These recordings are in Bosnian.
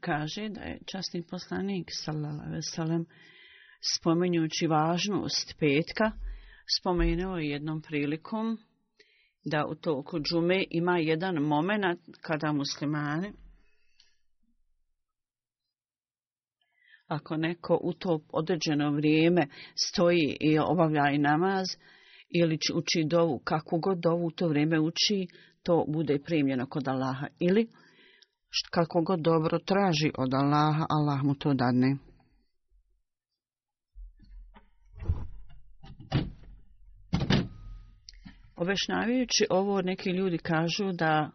kaže da je časni poslanik sallam spomenjući važnost petka spomenuo jednom prilikom da u toku džume ima jedan moment kada muslimani ako neko u to određeno vrijeme stoji i obavlja i namaz ili uči dovu, kako god dovu u to vrijeme uči, to bude primljeno kod Allaha. Ili kako god dobro traži od Allaha, Allah mu to dadne. Obešnjavajući ovo, neki ljudi kažu da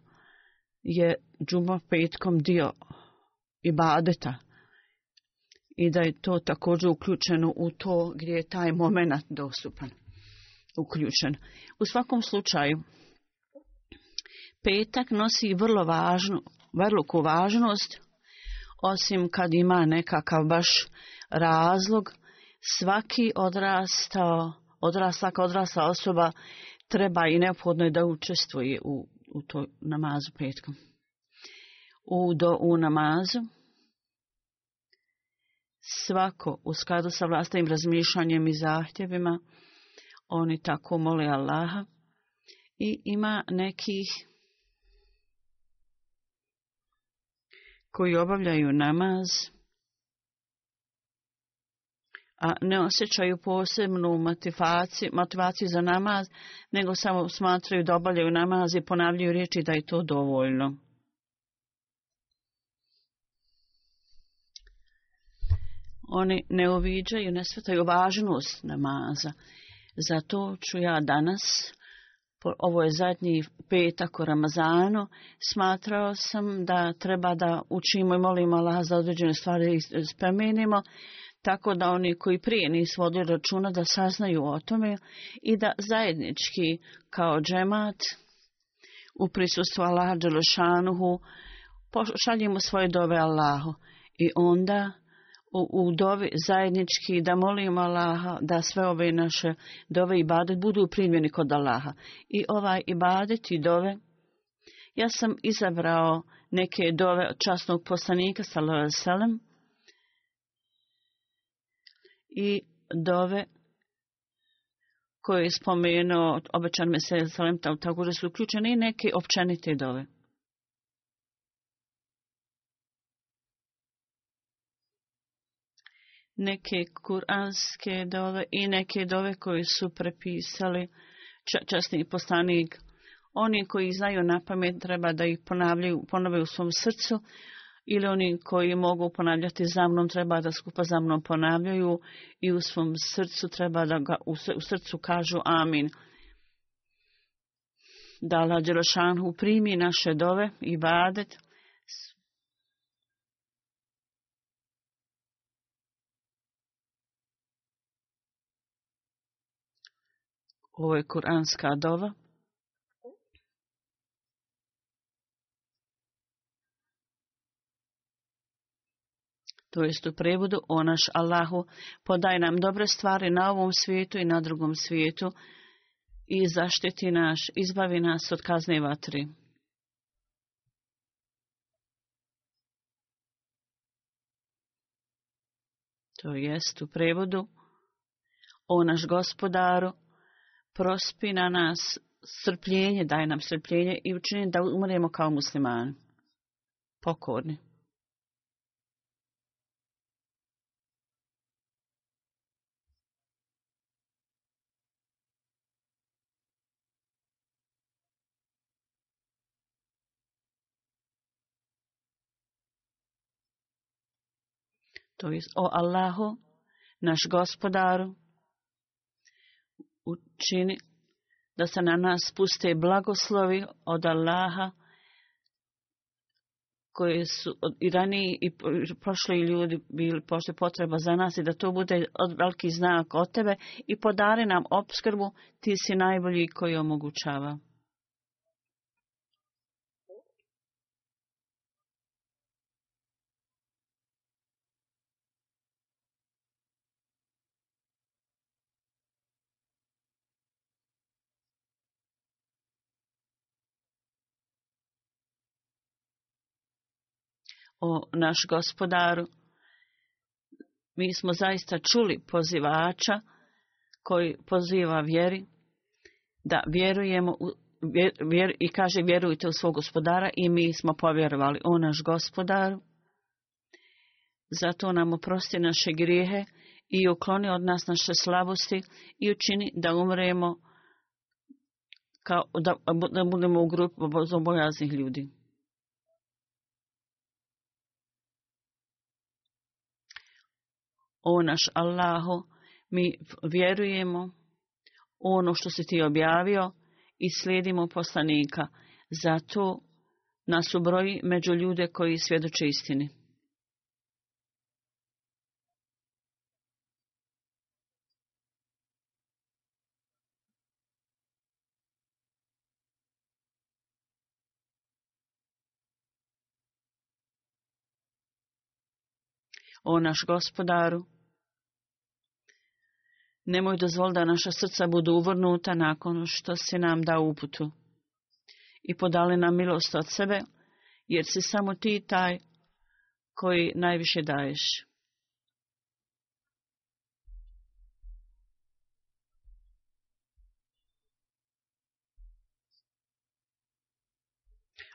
je džuma petkom dio ibadeta i da je to također uključeno u to gdje je taj moment dostupan, uključen. U svakom slučaju, petak nosi vrlo važnu vrluku važnost, osim kad ima nekakav baš razlog, svaki odrastao, odrasla svaka osoba treba i neophodno je da učestvuje u, u toj namazu petkom. U, do, u namazu svako u skladu sa vlastnim razmišljanjem i zahtjevima oni tako mole Allaha i ima nekih koji obavljaju namaz, a ne osjećaju posebnu motivaciju, motivaciju za namaz, nego samo smatraju da obavljaju namaz i ponavljaju riječi da je to dovoljno. Oni ne uviđaju, ne svetaju važnost namaza. Zato ću ja danas ovo je zadnji petak u Ramazanu, smatrao sam da treba da učimo i molimo Allah za određene stvari spomenimo, tako da oni koji prije nisu vodili računa da saznaju o tome i da zajednički kao džemat u prisustvu Allaha Đelešanuhu pošaljimo svoje dove Allahu i onda u dovi zajednički da molimo Allaha da sve ove naše dove i badet budu primjeni kod Allaha. I ovaj i badet i dove, ja sam izabrao neke dove od časnog poslanika, sallallahu i dove koje je spomenuo obećan mesel sallam, također su uključene i neke općenite dove. neke kuranske dove i neke dove koje su prepisali časni poslanik. Oni koji znaju na pamet treba da ih ponavljaju, ponove u svom srcu ili oni koji mogu ponavljati za mnom treba da skupa za mnom ponavljaju i u svom srcu treba da ga u srcu kažu amin. Da Allah uprimi primi naše dove i badet Ovo je kuranska dova. To jest u prevodu naš Allahu, podaj nam dobre stvari na ovom svijetu i na drugom svijetu i zaštiti naš, izbavi nas od kazne vatri. To jest u prevodu, o naš gospodaru, na nas srpljenje, daj nam srpljenje i učini da umremo kao muslimani, pokorni. To je o Allahu, naš gospodaru, učini da se na nas puste blagoslovi od Allaha koje su i raniji i prošli ljudi bili pošto potreba za nas i da to bude veliki znak od tebe i podari nam opskrbu, ti si najbolji koji omogućava. o naš gospodaru. Mi smo zaista čuli pozivača koji poziva vjeri da vjerujemo u, vjer, i kaže vjerujte u svog gospodara i mi smo povjerovali o naš gospodaru. Zato nam oprosti naše grijehe i ukloni od nas naše slabosti i učini da umremo kao da, budemo u grupu obojaznih ljudi. O naš Allaho, mi vjerujemo ono što si ti objavio i slijedimo poslanika. Zato nas ubroji među ljude koji svjedoče istini. o naš gospodaru. Nemoj dozvol' da naša srca budu uvrnuta nakon što si nam dao uputu i podali nam milost od sebe, jer si samo ti taj koji najviše daješ.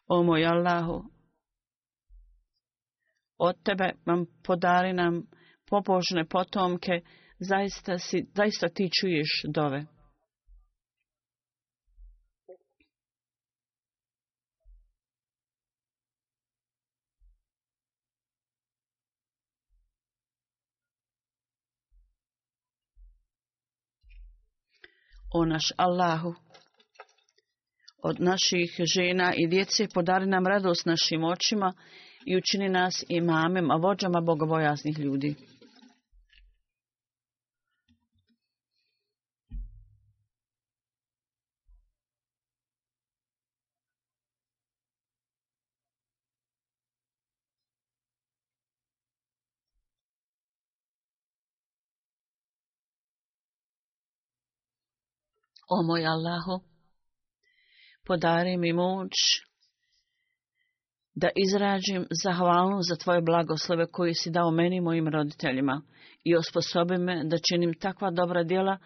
O moj Allahu, od tebe, vam podari nam pobožne potomke, zaista, si, zaista ti čuješ dove. O naš Allahu, od naših žena i djece podari nam radost našim očima i učini nas a vođama bogovojasnih ljudi. O moj Allahu, podari mi moć da izrađim zahvalnu za tvoje blagoslove koje si dao meni i mojim roditeljima i osposobi me da činim takva dobra djela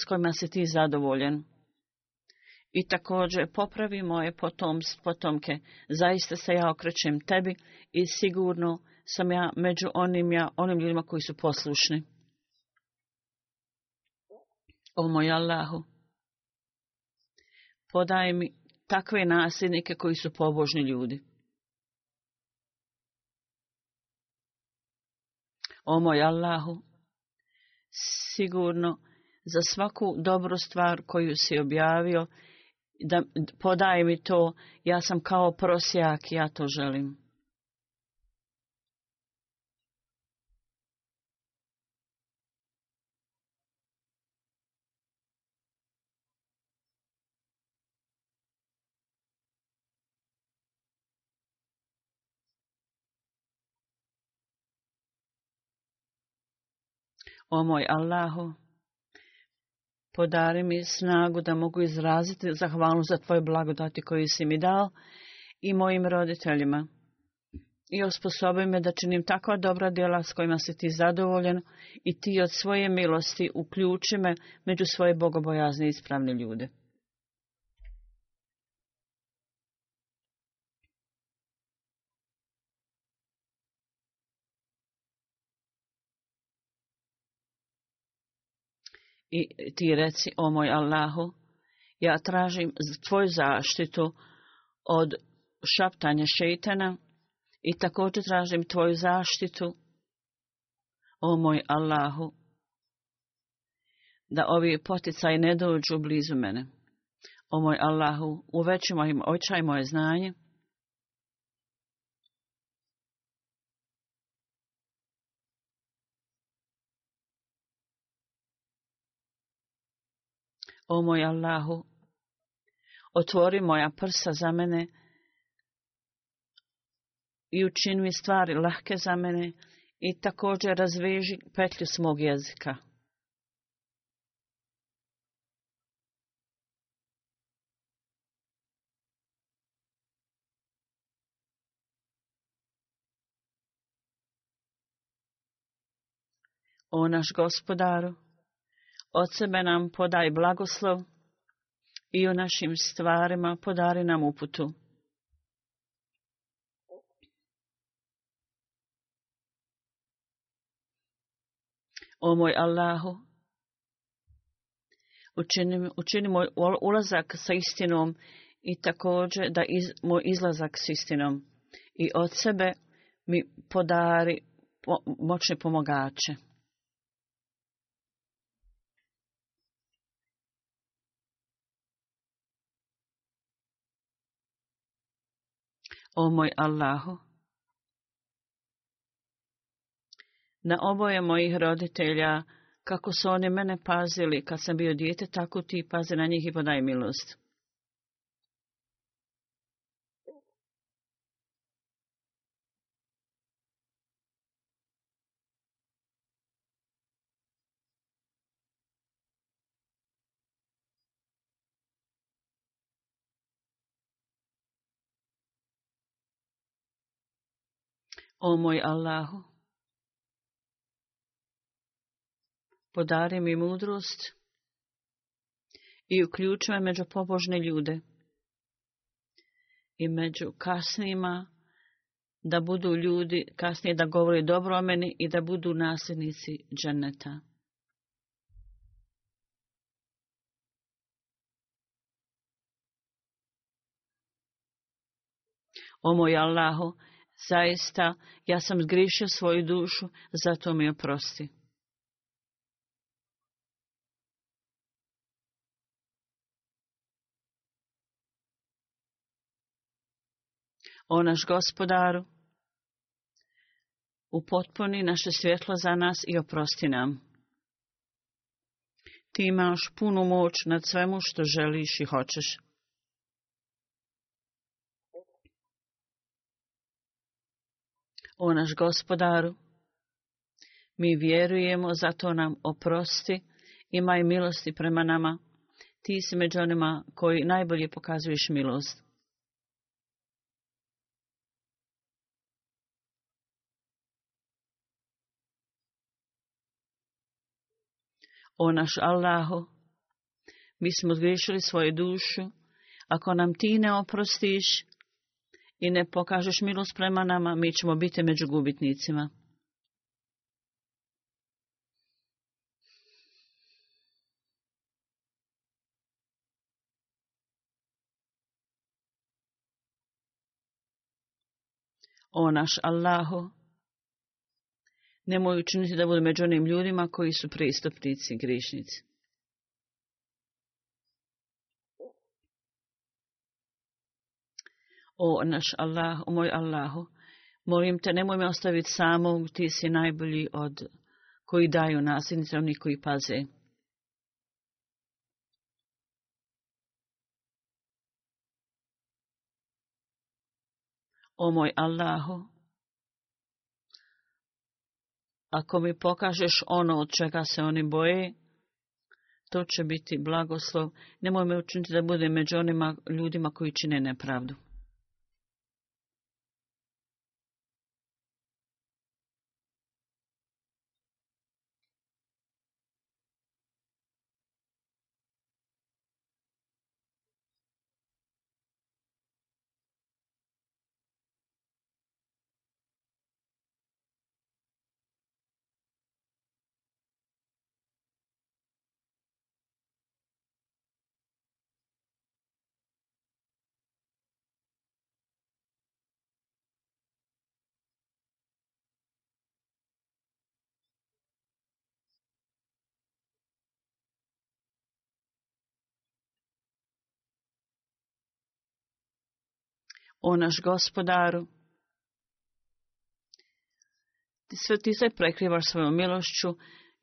s kojima si ti zadovoljen. I također popravi moje potomke, zaista se ja okrećem tebi i sigurno sam ja među onim, ja, onim ljudima koji su poslušni. O moj Allahu, podaj mi takve nasljednike koji su pobožni ljudi. O moj Allahu, sigurno za svaku dobru stvar koju si objavio, da podaj mi to, ja sam kao prosjak, ja to želim. O moj Allahu, podari mi snagu da mogu izraziti zahvalu za tvoje blagodati koju si mi dao i mojim roditeljima. I osposobi me da činim takva dobra djela s kojima si ti zadovoljen i ti od svoje milosti uključi me među svoje bogobojazne i ispravne ljude. i ti reci, o moj Allahu, ja tražim tvoju zaštitu od šaptanja šeitana i također tražim tvoju zaštitu, o moj Allahu, da ovi poticaj ne dođu blizu mene. O moj Allahu, uveći im očaj moje znanje O moj Allahu, otvori moja prsa za mene i učini mi stvari lahke za mene i također razveži petlju s mog jezika. O naš gospodaru, od sebe nam podaj blagoslov i u našim stvarima podari nam uputu. O moj Allahu, učini, moj ulazak sa istinom i također da iz, moj izlazak s istinom. I od sebe mi podari moćne pomogače. O moj Allahu, na oboje mojih roditelja, kako su oni mene pazili kad sam bio dijete, tako ti pazi na njih i podaj milost. O moj Allahu, podari mi mudrost i uključi me među pobožne ljude i među kasnima da budu ljudi kasnije da govori dobro o meni i da budu nasljednici dženeta. O moj Allahu, zaista ja sam zgrišio svoju dušu, zato mi oprosti. O naš gospodaru, upotpuni naše svjetlo za nas i oprosti nam. Ti imaš punu moć nad svemu što želiš i hoćeš. o naš gospodaru. Mi vjerujemo, zato nam oprosti, imaj milosti prema nama. Ti si među onima koji najbolje pokazuješ milost. O naš Allahu, mi smo odgrišili svoju dušu, ako nam ti ne oprostiš, i ne pokažeš milost prema nama, mi ćemo biti među gubitnicima. O naš Allaho, nemoj učiniti da budu među onim ljudima koji su pristupnici, grišnici. O naš Allah, o moj Allahu, molim te, nemoj me ostaviti samog, ti si najbolji od koji daju i oni koji paze. O moj Allahu, ako mi pokažeš ono od čega se oni boje, to će biti blagoslov. Nemoj me učiniti da budem među onima ljudima koji čine nepravdu. o naš gospodaru. Sve ti se prekrivaš svojom milošću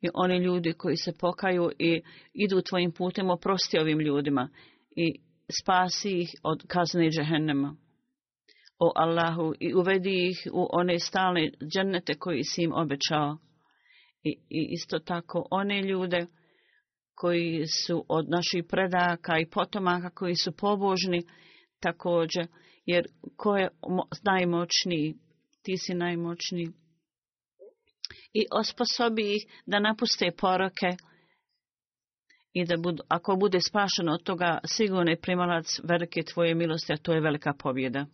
i oni ljudi koji se pokaju i idu tvojim putem oprosti ovim ljudima i spasi ih od kazne džehennema. O Allahu i uvedi ih u one stalne džennete koji si im obećao. I, I isto tako one ljude koji su od naših predaka i potomaka koji su pobožni također jer ko je najmoćniji, ti si najmoćniji. I osposobi ih da napuste poroke i da budu, ako bude spašeno od toga, sigurno je primalac velike tvoje milosti, a to je velika pobjeda.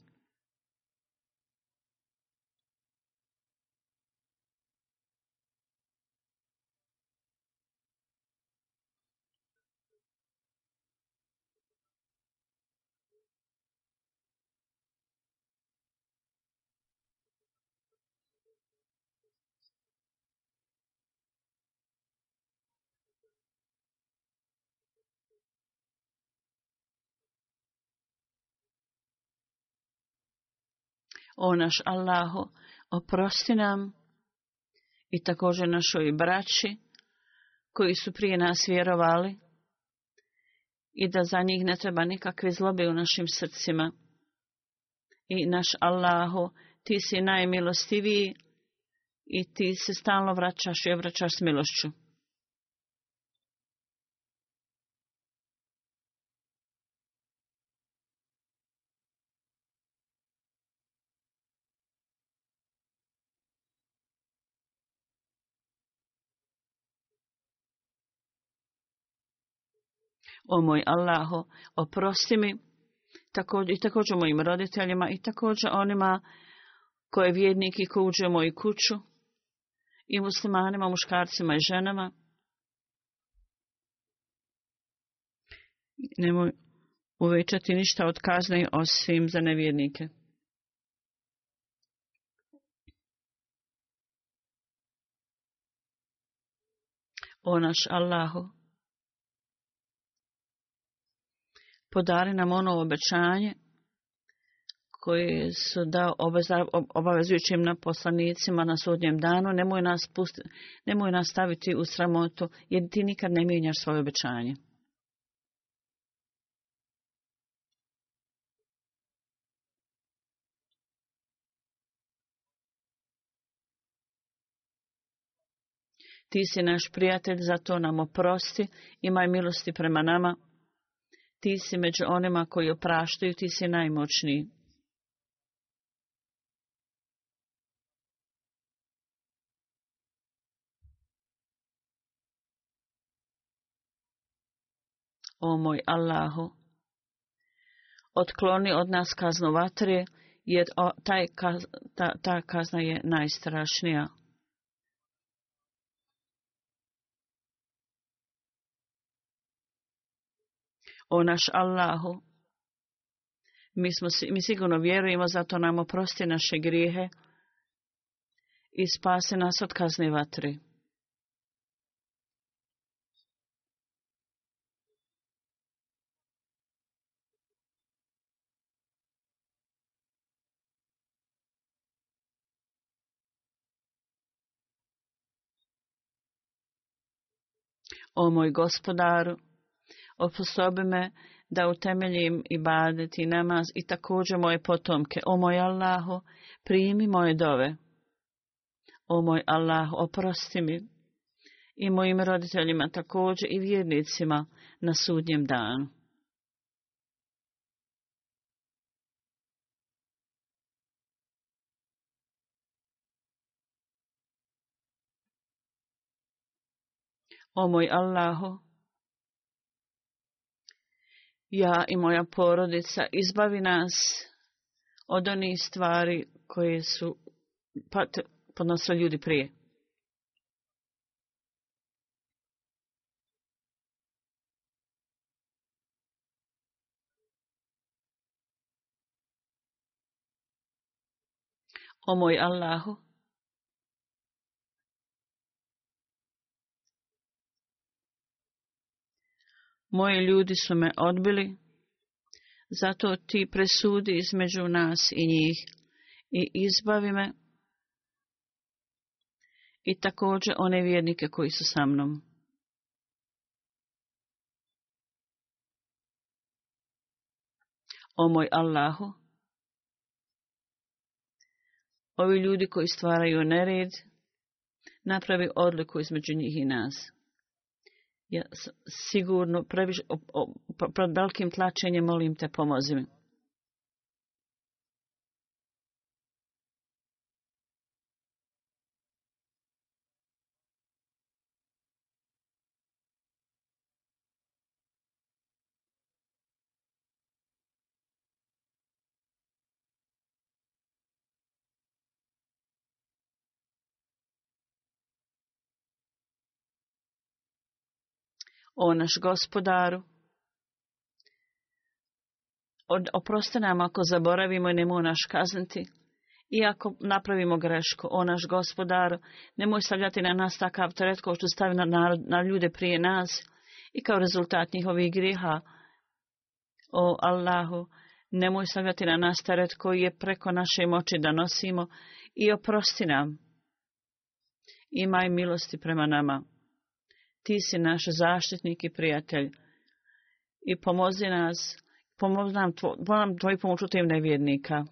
O naš Allahu, oprosti nam i također našoj braći koji su prije nas vjerovali i da za njih ne treba nikakve zlobe u našim srcima. I naš Allahu, ti si najmilostiviji i ti se stalno vraćaš i obraćaš s milošću. O moj Allaho, oprosti mi također, i također mojim roditeljima i također onima koje vjednik i ko uđe u moju kuću i muslimanima, muškarcima i ženama. Nemoj uvećati ništa od kazni osim za nevjernike. O naš Allahu, podari nam ono obećanje koje su da obavezujućim na poslanicima na sudnjem danu, nemoj nas, pusti, nemoj nas staviti u sramotu, jer ti nikad ne mijenjaš svoje obećanje. Ti si naš prijatelj, zato nam oprosti, imaj milosti prema nama, ti si među onima koji opraštaju, ti si najmoćniji. O moj Allahu, otkloni od nas kaznu vatre, jer o, taj, ta, ta kazna je najstrašnija. o naš Allahu. Mi, smo, mi sigurno vjerujemo, zato nam oprosti naše grijehe i spase nas od kazne vatri. O moj gospodaru, Osposobi me da utemeljim i badeti namaz i također moje potomke. O moj Allahu, primi moje dove. O moj Allah, oprosti mi i mojim roditeljima također i vjernicima na sudnjem danu. O moj Allahu, ja i moja porodica, izbavi nas od onih stvari koje su pat, podnosili ljudi prije. O moj Allahu, Moji ljudi su me odbili, zato ti presudi između nas i njih i izbavi me i također one vjernike koji su sa mnom. O moj Allahu, ovi ljudi koji stvaraju nered, napravi odliku između njih i nas ja sigurno previše, o, o, pa- pred velikim tlačenjem, molim te pomozi o naš gospodaru. Oprosti nam ako zaboravimo i nemoj naš kazniti. I ako napravimo grešku, o naš gospodaru, nemoj stavljati na nas takav teret kao što stavi na, na ljude prije nas i kao rezultat njihovih griha. O Allahu, nemoj stavljati na nas teret koji je preko naše moći da nosimo i oprosti nam. Imaj milosti prema nama ti si naš zaštitnik i prijatelj. I pomozi nas, pomozi nam, tvoj nam pomoć u tim nevjernika.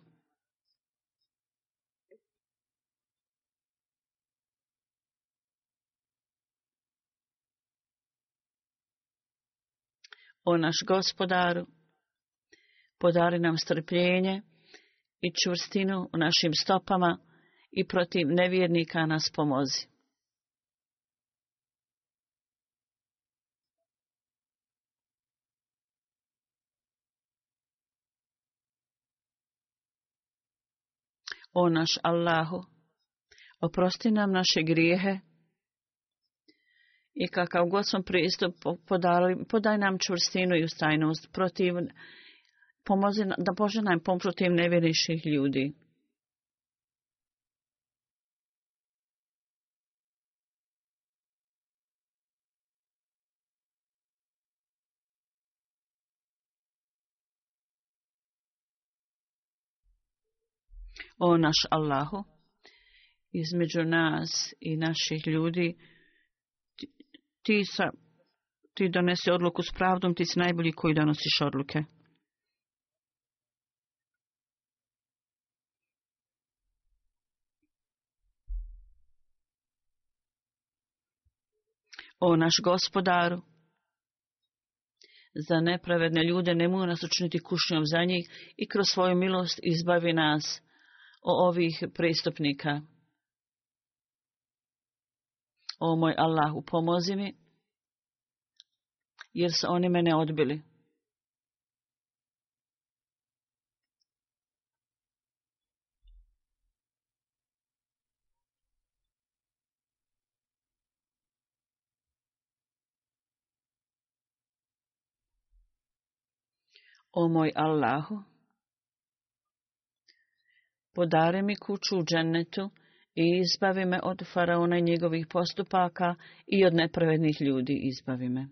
O naš gospodaru, podari nam strpljenje i čvrstinu u našim stopama i protiv nevjernika nas pomozi. o naš Allahu, oprosti nam naše grijehe i kakav god smo pristup podali, podaj nam čvrstinu i ustajnost protiv, pomozi, da Bože nam protiv nevjeriših ljudi. o naš Allahu, između nas i naših ljudi, ti, ti, sa, ti donesi odluku s pravdom, ti si najbolji koji donosiš odluke. O naš gospodaru, za nepravedne ljude ne mora nas učiniti kušnjom za njih i kroz svoju milost izbavi nas o ovih pristupnika. O moj Allahu, pomozi mi, jer su oni mene odbili. O moj Allahu, Podare mi kuću u džennetu i izbavi me od faraona i njegovih postupaka i od nepravednih ljudi izbavi me.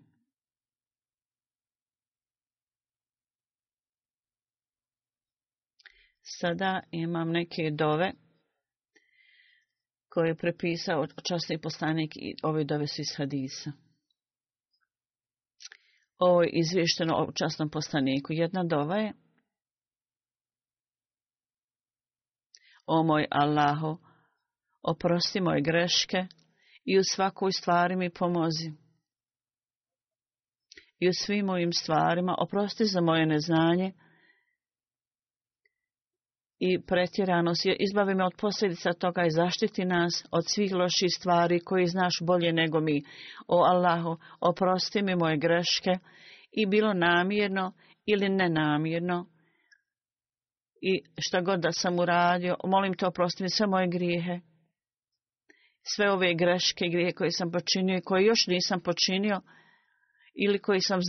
Sada imam neke dove koje je prepisao časni poslanik i ove dove su iz hadisa. Ovo je izvješteno o časnom poslaniku. Jedna dova je O moj Allahu, oprosti moje greške i u svakoj stvari mi pomozi. I u svim mojim stvarima oprosti za moje neznanje i pretjeranost. Izbavi me od posljedica toga i zaštiti nas od svih loših stvari koji znaš bolje nego mi. O Allaho, oprosti mi moje greške i bilo namjerno ili nenamjerno i šta god da sam uradio, molim te oprosti mi sve moje grijehe. Sve ove greške i grije koje sam počinio i koje još nisam počinio ili koji sam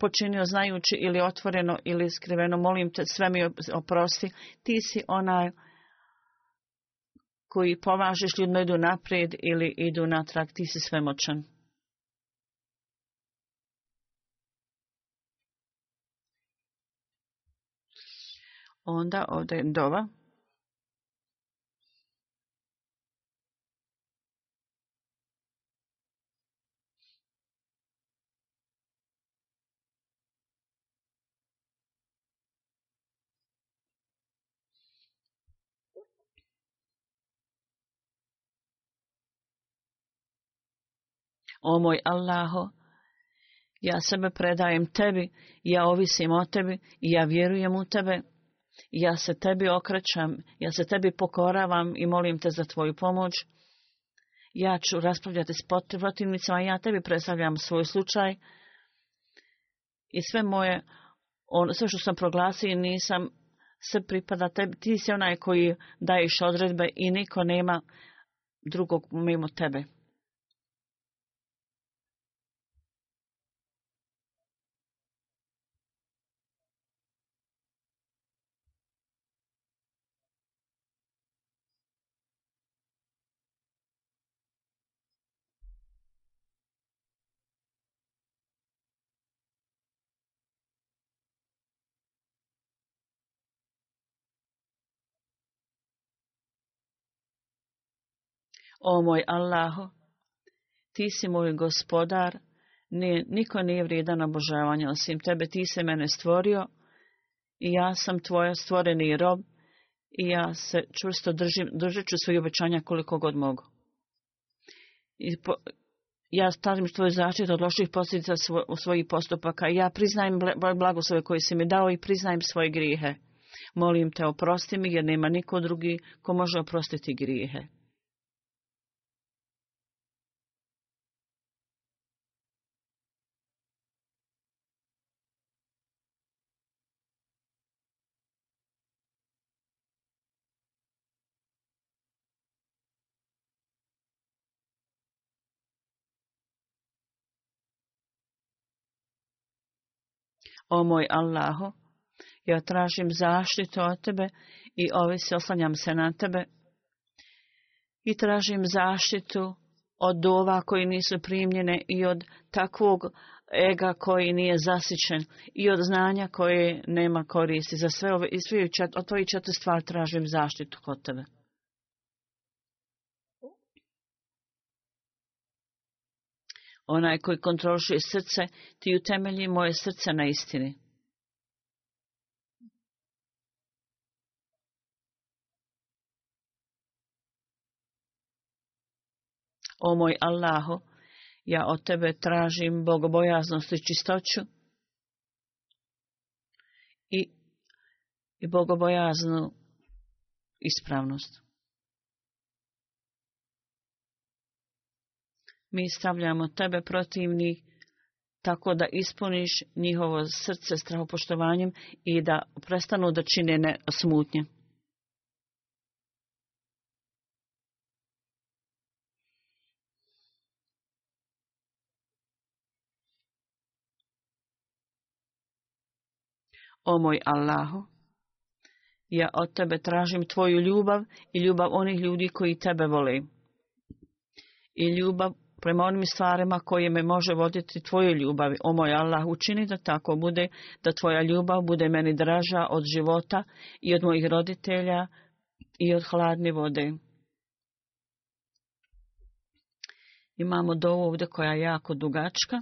počinio znajući ili otvoreno ili skriveno, molim te sve mi oprosti. Ti si onaj koji pomažeš ljudima idu naprijed ili idu natrag, ti si svemoćan. Onda ovdje dova. O moj Allaho, ja sebe predajem tebi, ja ovisim o tebi i ja vjerujem u tebe ja se tebi okrećem, ja se tebi pokoravam i molim te za tvoju pomoć. Ja ću raspravljati s protivnicima, ja tebi predstavljam svoj slučaj i sve moje, on, sve što sam proglasio nisam se pripada tebi, ti si onaj koji daješ odredbe i niko nema drugog mimo tebe. O moj Allaho, ti si moj gospodar, niko nije vrijedan obožavanja osim tebe, ti se mene stvorio i ja sam tvoja stvoreni rob i ja se čvrsto držim, držat ću svoje obećanja koliko god mogu. I ja stavim tvoju zaštitu od loših posljedica svojih postupaka i ja priznajem blago svoje koje si mi dao i priznajem svoje grijehe. Molim te, oprosti mi jer nema niko drugi ko može oprostiti grijehe. O moj Allahu, ja tražim zaštitu od tebe i ovisi oslanjam se na tebe i tražim zaštitu od dova koji nisu primljene i od takvog ega koji nije zasićen i od znanja koje nema koristi. Za sve ove i svi od tvojih četiri stvari tražim zaštitu kod tebe. Onaj koji kontrolišuje srce, ti utemelji moje srce na istini. O moj Allaho, ja od tebe tražim bogobojaznost i čistoću i, i bogobojaznu ispravnost. mi stavljamo tebe protivni, tako da ispuniš njihovo srce strahopoštovanjem i da prestanu da čine ne smutnje. O moj Allaho, ja od tebe tražim tvoju ljubav i ljubav onih ljudi koji tebe vole. I ljubav prema onim stvarima koje me može voditi tvojoj ljubavi. O moj Allah, učini da tako bude, da tvoja ljubav bude meni draža od života i od mojih roditelja i od hladne vode. Imamo dovu ovdje koja je jako dugačka.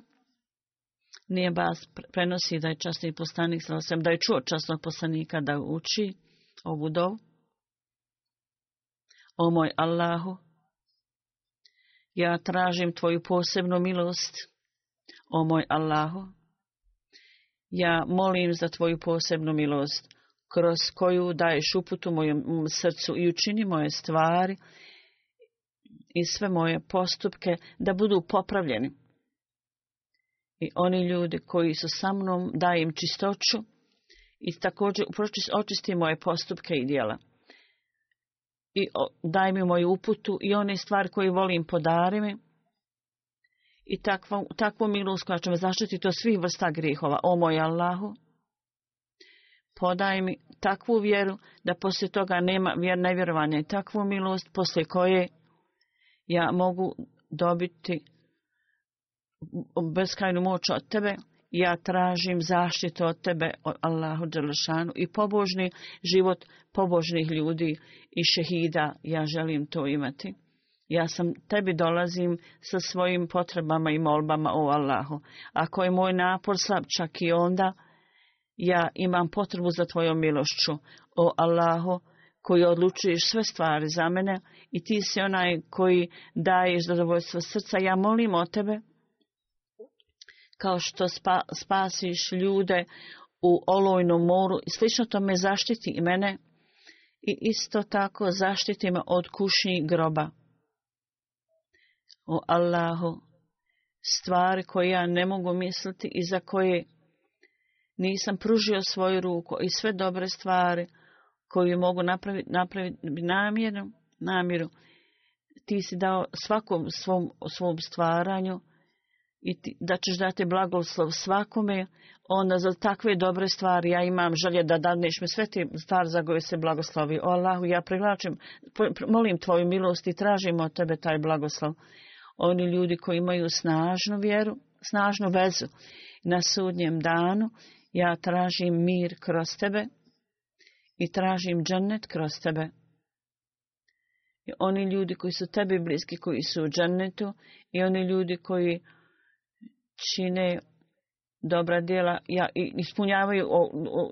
Nije bas prenosi da je časni postanik, da je čuo časnog poslanika da uči ovu dovu. O moj Allahu, ja tražim tvoju posebnu milost, o moj Allahu. Ja molim za tvoju posebnu milost, kroz koju daješ uputu mojem srcu i učini moje stvari i sve moje postupke da budu popravljeni. I oni ljudi koji su sa mnom im čistoću i također očisti moje postupke i djela i daj mi moju uputu i one stvari koje volim podari mi. I takvu, milost koja će me zaštititi od svih vrsta grihova. O moj Allahu, podaj mi takvu vjeru da poslije toga nema vjer nevjerovanja i takvu milost poslije koje ja mogu dobiti beskrajnu moć od tebe ja tražim zaštitu od tebe, Allahu Đalešanu i pobožni život pobožnih ljudi i šehida, ja želim to imati. Ja sam tebi dolazim sa svojim potrebama i molbama o Allahu. Ako je moj napor slab čak i onda, ja imam potrebu za tvojom milošću. O Allahu, koji odlučuješ sve stvari za mene i ti si onaj koji daješ zadovoljstvo srca, ja molim o tebe kao što spasiš ljude u olojnom moru i slično to me zaštiti i mene i isto tako zaštiti me od kušnji groba. O Allahu, stvari koje ja ne mogu misliti i za koje nisam pružio svoju ruku i sve dobre stvari koje mogu napraviti, napraviti namjeru, namjeru. Ti si dao svakom svom, svom stvaranju i da ćeš dati blagoslov svakome, onda za takve dobre stvari ja imam želje da danišme mi sve te stvari za koje se blagoslovi. O Allahu, ja privlačim, molim tvoju milost i tražim od tebe taj blagoslov. Oni ljudi koji imaju snažnu vjeru, snažnu vezu na sudnjem danu, ja tražim mir kroz tebe i tražim džennet kroz tebe. I oni ljudi koji su tebi bliski, koji su u džennetu i oni ljudi koji čine dobra djela ja, ispunjavaju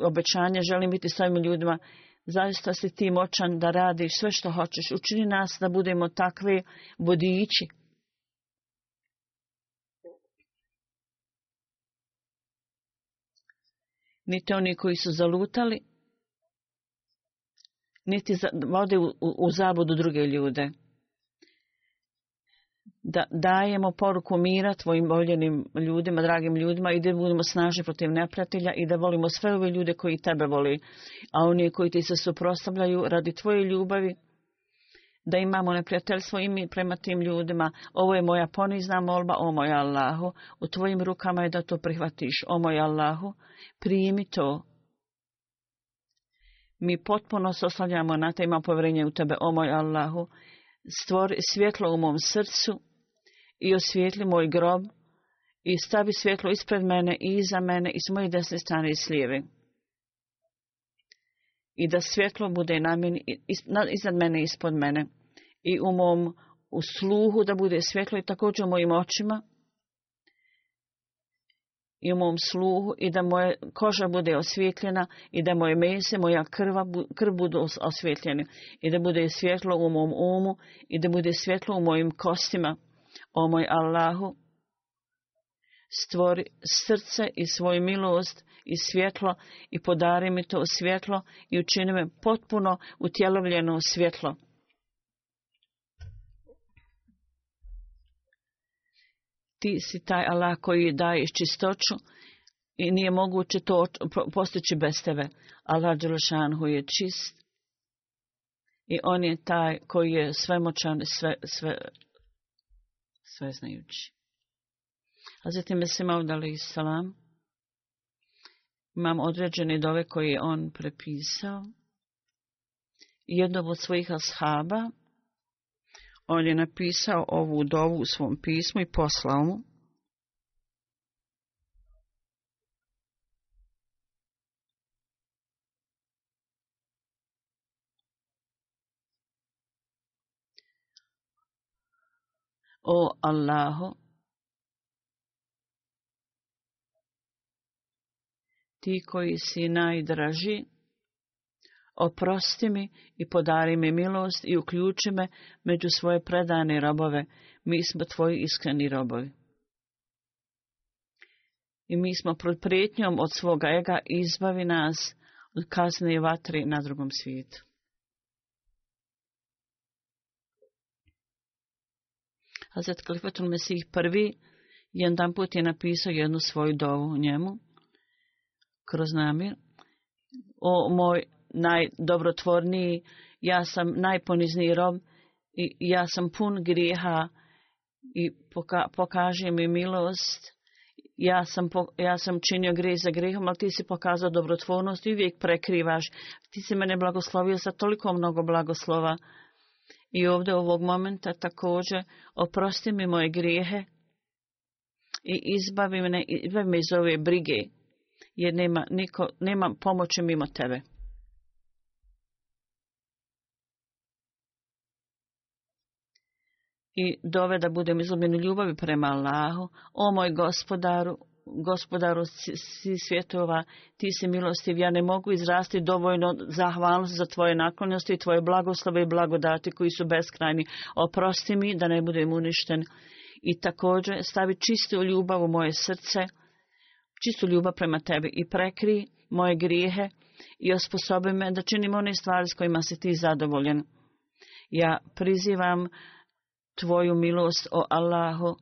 obećanje, želim biti s ovim ljudima. Zaista si ti moćan da radiš sve što hoćeš. Učini nas da budemo takvi vodiči. Niti oni koji su zalutali, niti vode u zabudu druge ljude da dajemo poruku mira tvojim voljenim ljudima, dragim ljudima i da budemo snažni protiv neprijatelja i da volimo sve ove ljude koji tebe voli, a oni koji ti se suprostavljaju radi tvoje ljubavi, da imamo neprijateljstvo mi prema tim ljudima. Ovo je moja ponizna molba, o moj Allahu, u tvojim rukama je da to prihvatiš, o moj Allahu, primi to. Mi potpuno se oslanjamo na te, ima povjerenje u tebe, o moj Allahu, stvori svjetlo u mom srcu, i osvijetli moj grob i stavi svjetlo ispred mene i iza mene i s moje desne strane i s lijeve. I da svjetlo bude na iznad mene i ispod mene. I u mom u sluhu da bude svjetlo i također u mojim očima i u mom sluhu i da moja koža bude osvjetljena i da moje mese, moja krva, krv budu osvjetljeni i da bude svjetlo u mom umu i da bude svjetlo u mojim kostima o moj Allahu, stvori srce i svoju milost i svjetlo i podari mi to svjetlo i učini me potpuno utjelovljeno svjetlo. Ti si taj Allah koji daje čistoću i nije moguće to postići bez tebe. Allah Đelšanhu je čist i on je taj koji je svemoćan sve, sve sve znajući. A zatim je Simaud salam. Imam određene dove koje je on prepisao. I jednog od svojih ashaba, on je napisao ovu dovu u svom pismu i poslao mu. O Allaho, ti koji si najdraži, oprosti mi i podari mi milost i uključi me među svoje predane robove, mi smo tvoji iskreni robovi. I mi smo pod prijetnjom od svoga ega izbavi nas od kazne i vatri na drugom svijetu. Hazret Kalifatul Mesih prvi jedan put je napisao jednu svoju dovu njemu kroz namir. O moj najdobrotvorniji, ja sam najponizniji rob i ja sam pun grijeha i poka, pokaži mi milost. Ja sam, ja sam činio grijeh za grijehom, ali ti si pokazao dobrotvornost i uvijek prekrivaš. Ti si mene blagoslovio sa toliko mnogo blagoslova i ovdje ovog momenta također oprosti mi moje grijehe i izbavi me, izbavi me iz ove brige, jer nema, niko, nema pomoći mimo tebe. I dove da budem izgubljen u ljubavi prema Allahu, o moj gospodaru, gospodaru svjetova, ti si milostiv, ja ne mogu izrasti dovoljno zahvalnost za tvoje naklonosti i tvoje blagoslove i blagodati koji su beskrajni. Oprosti mi da ne budem uništen i također stavi čistu ljubav u moje srce, čistu ljubav prema tebi i prekri moje grijehe i osposobi me da činim one stvari s kojima si ti zadovoljen. Ja prizivam tvoju milost o Allahu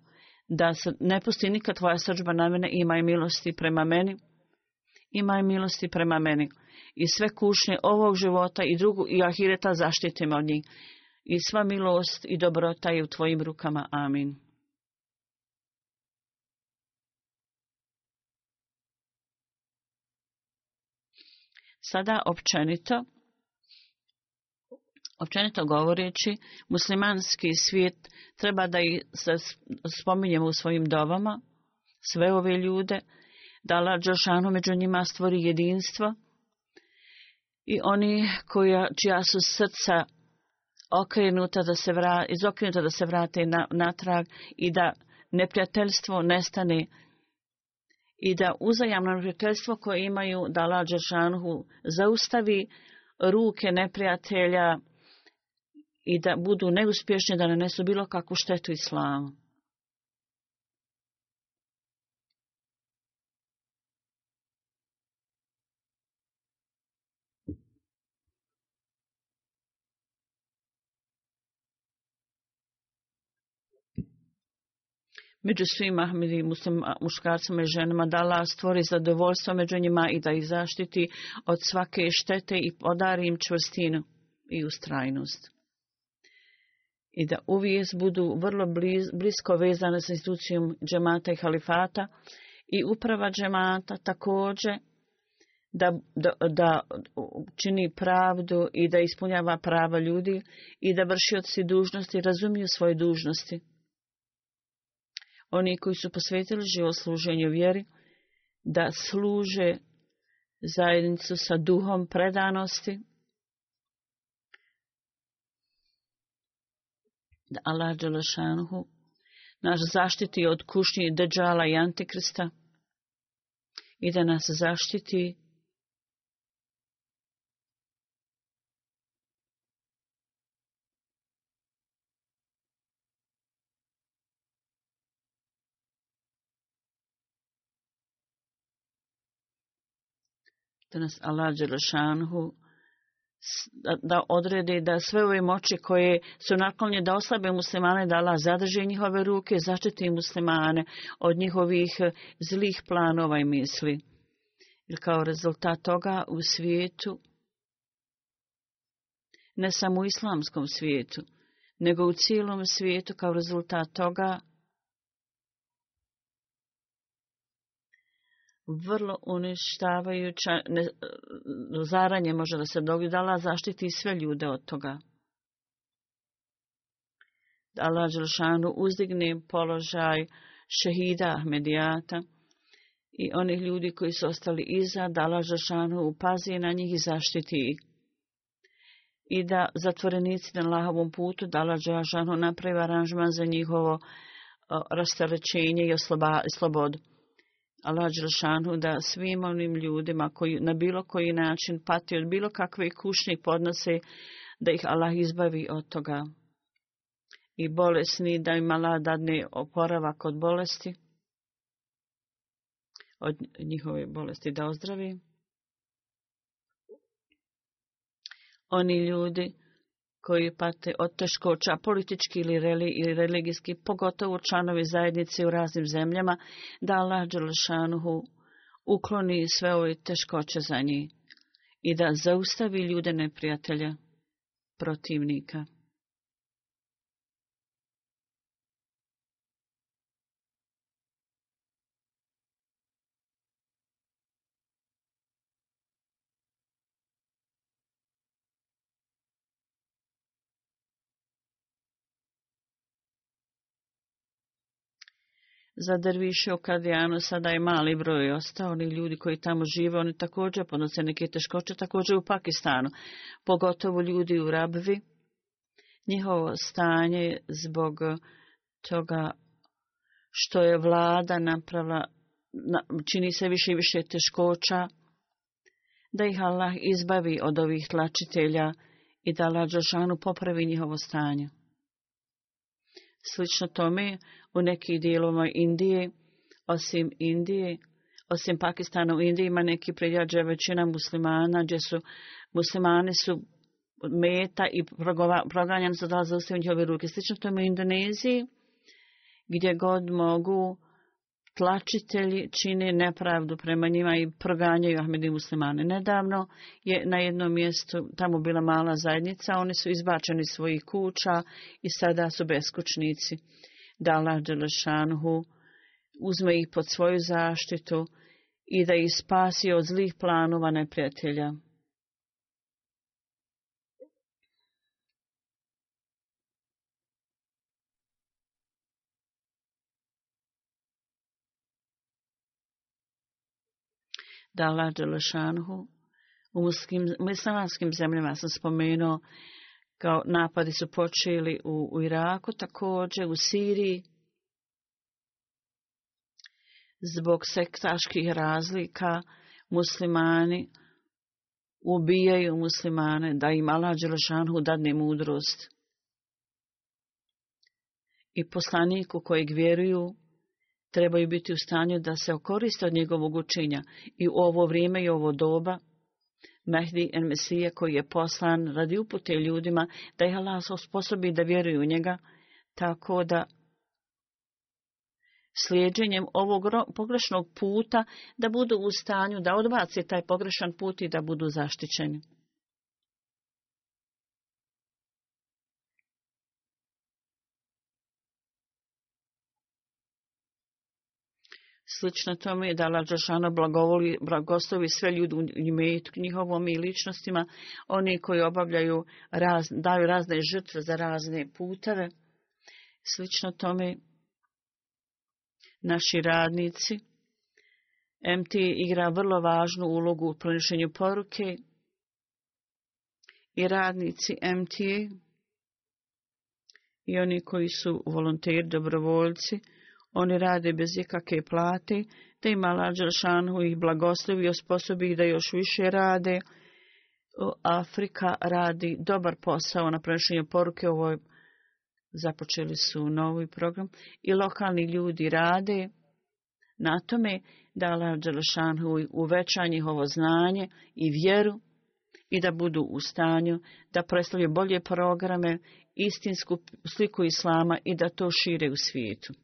da se ne pusti nikad tvoja srđba na mene, imaj milosti prema meni, imaj milosti prema meni. I sve kušnje ovog života i drugu i ahireta zaštite me od njih. I sva milost i dobrota je u tvojim rukama. Amin. Sada općenito Općenito govoreći, muslimanski svijet treba da ih se spominjemo u svojim dovama, sve ove ljude, da Allah Đošanu među njima stvori jedinstvo i oni koja, čija su srca okrenuta da se vra, izokrenuta da se vrate na, natrag i da neprijateljstvo nestane i da uzajamno neprijateljstvo koje imaju da Allah Đošanu zaustavi ruke neprijatelja i da budu neuspješni da nanesu bilo kakvu štetu islamu. među svim ahmedi muškarcima i ženama da Allah stvori zadovoljstvo među njima i da ih zaštiti od svake štete i podari im čvrstinu i ustrajnost i da uvijek budu vrlo blisko vezane sa institucijom džemata i halifata i uprava džemata također da, da, da čini pravdu i da ispunjava prava ljudi i da vršioci dužnosti razumiju svoje dužnosti. Oni koji su posvetili život služenju vjeri, da služe zajednicu sa duhom predanosti da Allah Đelešanhu nas zaštiti od kušnje Deđala i Antikrista i da nas zaštiti da nas Allah da odredi da sve ove moći koje su naklonje da oslabe muslimane dala zadrže njihove ruke, začeti muslimane od njihovih eh, zlih planova i misli. Jer kao rezultat toga u svijetu, ne samo u islamskom svijetu, nego u cijelom svijetu kao rezultat toga vrlo uništavajuća zaranje može da se dogodi, Dala zaštiti sve ljude od toga. Allah Đelšanu uzdigne položaj šehida Ahmedijata i onih ljudi koji su ostali iza, da Allah Đelšanu upazi na njih i zaštiti ih. I da zatvorenici na lahavom putu, da Allah Đelšanu napravi aranžman za njihovo rastarećenje i slobodu Allah Đelšanu da svim onim ljudima koji na bilo koji način pati od bilo kakve kušnje podnose, da ih Allah izbavi od toga. I bolesni da im Allah dadne oporavak od bolesti, od njihove bolesti da ozdravi. Oni ljudi koji pate od teškoća politički ili religijski, pogotovo članovi zajednice u raznim zemljama, da Allah Đalšanuhu ukloni sve ove teškoće za njih i da zaustavi ljude neprijatelja, protivnika. za Derviše u Kadijanu sada je mali broj ostao, oni ljudi koji tamo žive, oni također ponose neke teškoće, također u Pakistanu, pogotovo ljudi u Rabvi. Njihovo stanje zbog toga što je vlada napravila, čini se više i više teškoća, da ih Allah izbavi od ovih tlačitelja i da Allah popravi njihovo stanje. Slično tome, u nekih dijelovima Indije, osim Indije, osim Pakistana u Indiji ima neki prijađe većina muslimana, gdje su muslimani su meta i proganjan su za u njihove ruke. Slično je u Indoneziji, gdje god mogu tlačitelji čine nepravdu prema njima i proganjaju Ahmedi muslimane. Nedavno je na jednom mjestu tamo bila mala zajednica, oni su izbačeni svojih kuća i sada su beskućnici da Allah Đelešanhu uzme ih pod svoju zaštitu i da ih spasi od zlih planova neprijatelja. Dala Allah Đelešanhu u muslimanskim zemljama sam spomenuo kao napadi su počeli u, u Iraku, također u Siriji. Zbog sektaških razlika muslimani ubijaju muslimane da im Allah Đelešanhu dadne mudrost. I poslaniku kojeg vjeruju trebaju biti u stanju da se okoriste od njegovog učinja i u ovo vrijeme i ovo doba Mehdi en Mesije koji je poslan radi upute ljudima da ih Allah osposobi da vjeruju u njega, tako da slijeđenjem ovog pogrešnog puta da budu u stanju da odbace taj pogrešan put i da budu zaštićeni. Slično tome je da Lađašana blagovoli, sve ljudi u njihovom i ličnostima, oni koji obavljaju, raz, daju razne žrtve za razne puteve. Slično tome naši radnici. MT igra vrlo važnu ulogu u prenošenju poruke i radnici MT i oni koji su volonteri, dobrovoljci, oni rade bez ikakve plate, te ima Allah Šanhu ih blagoslovi i osposobi ih da još više rade. Afrika radi dobar posao na prenošenju poruke ovoj započeli su novi program i lokalni ljudi rade na tome da Allah uveća njihovo znanje i vjeru i da budu u stanju da predstavljaju bolje programe, istinsku sliku Islama i da to šire u svijetu.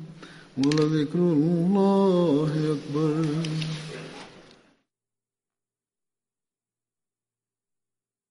ولذكر الله أكبر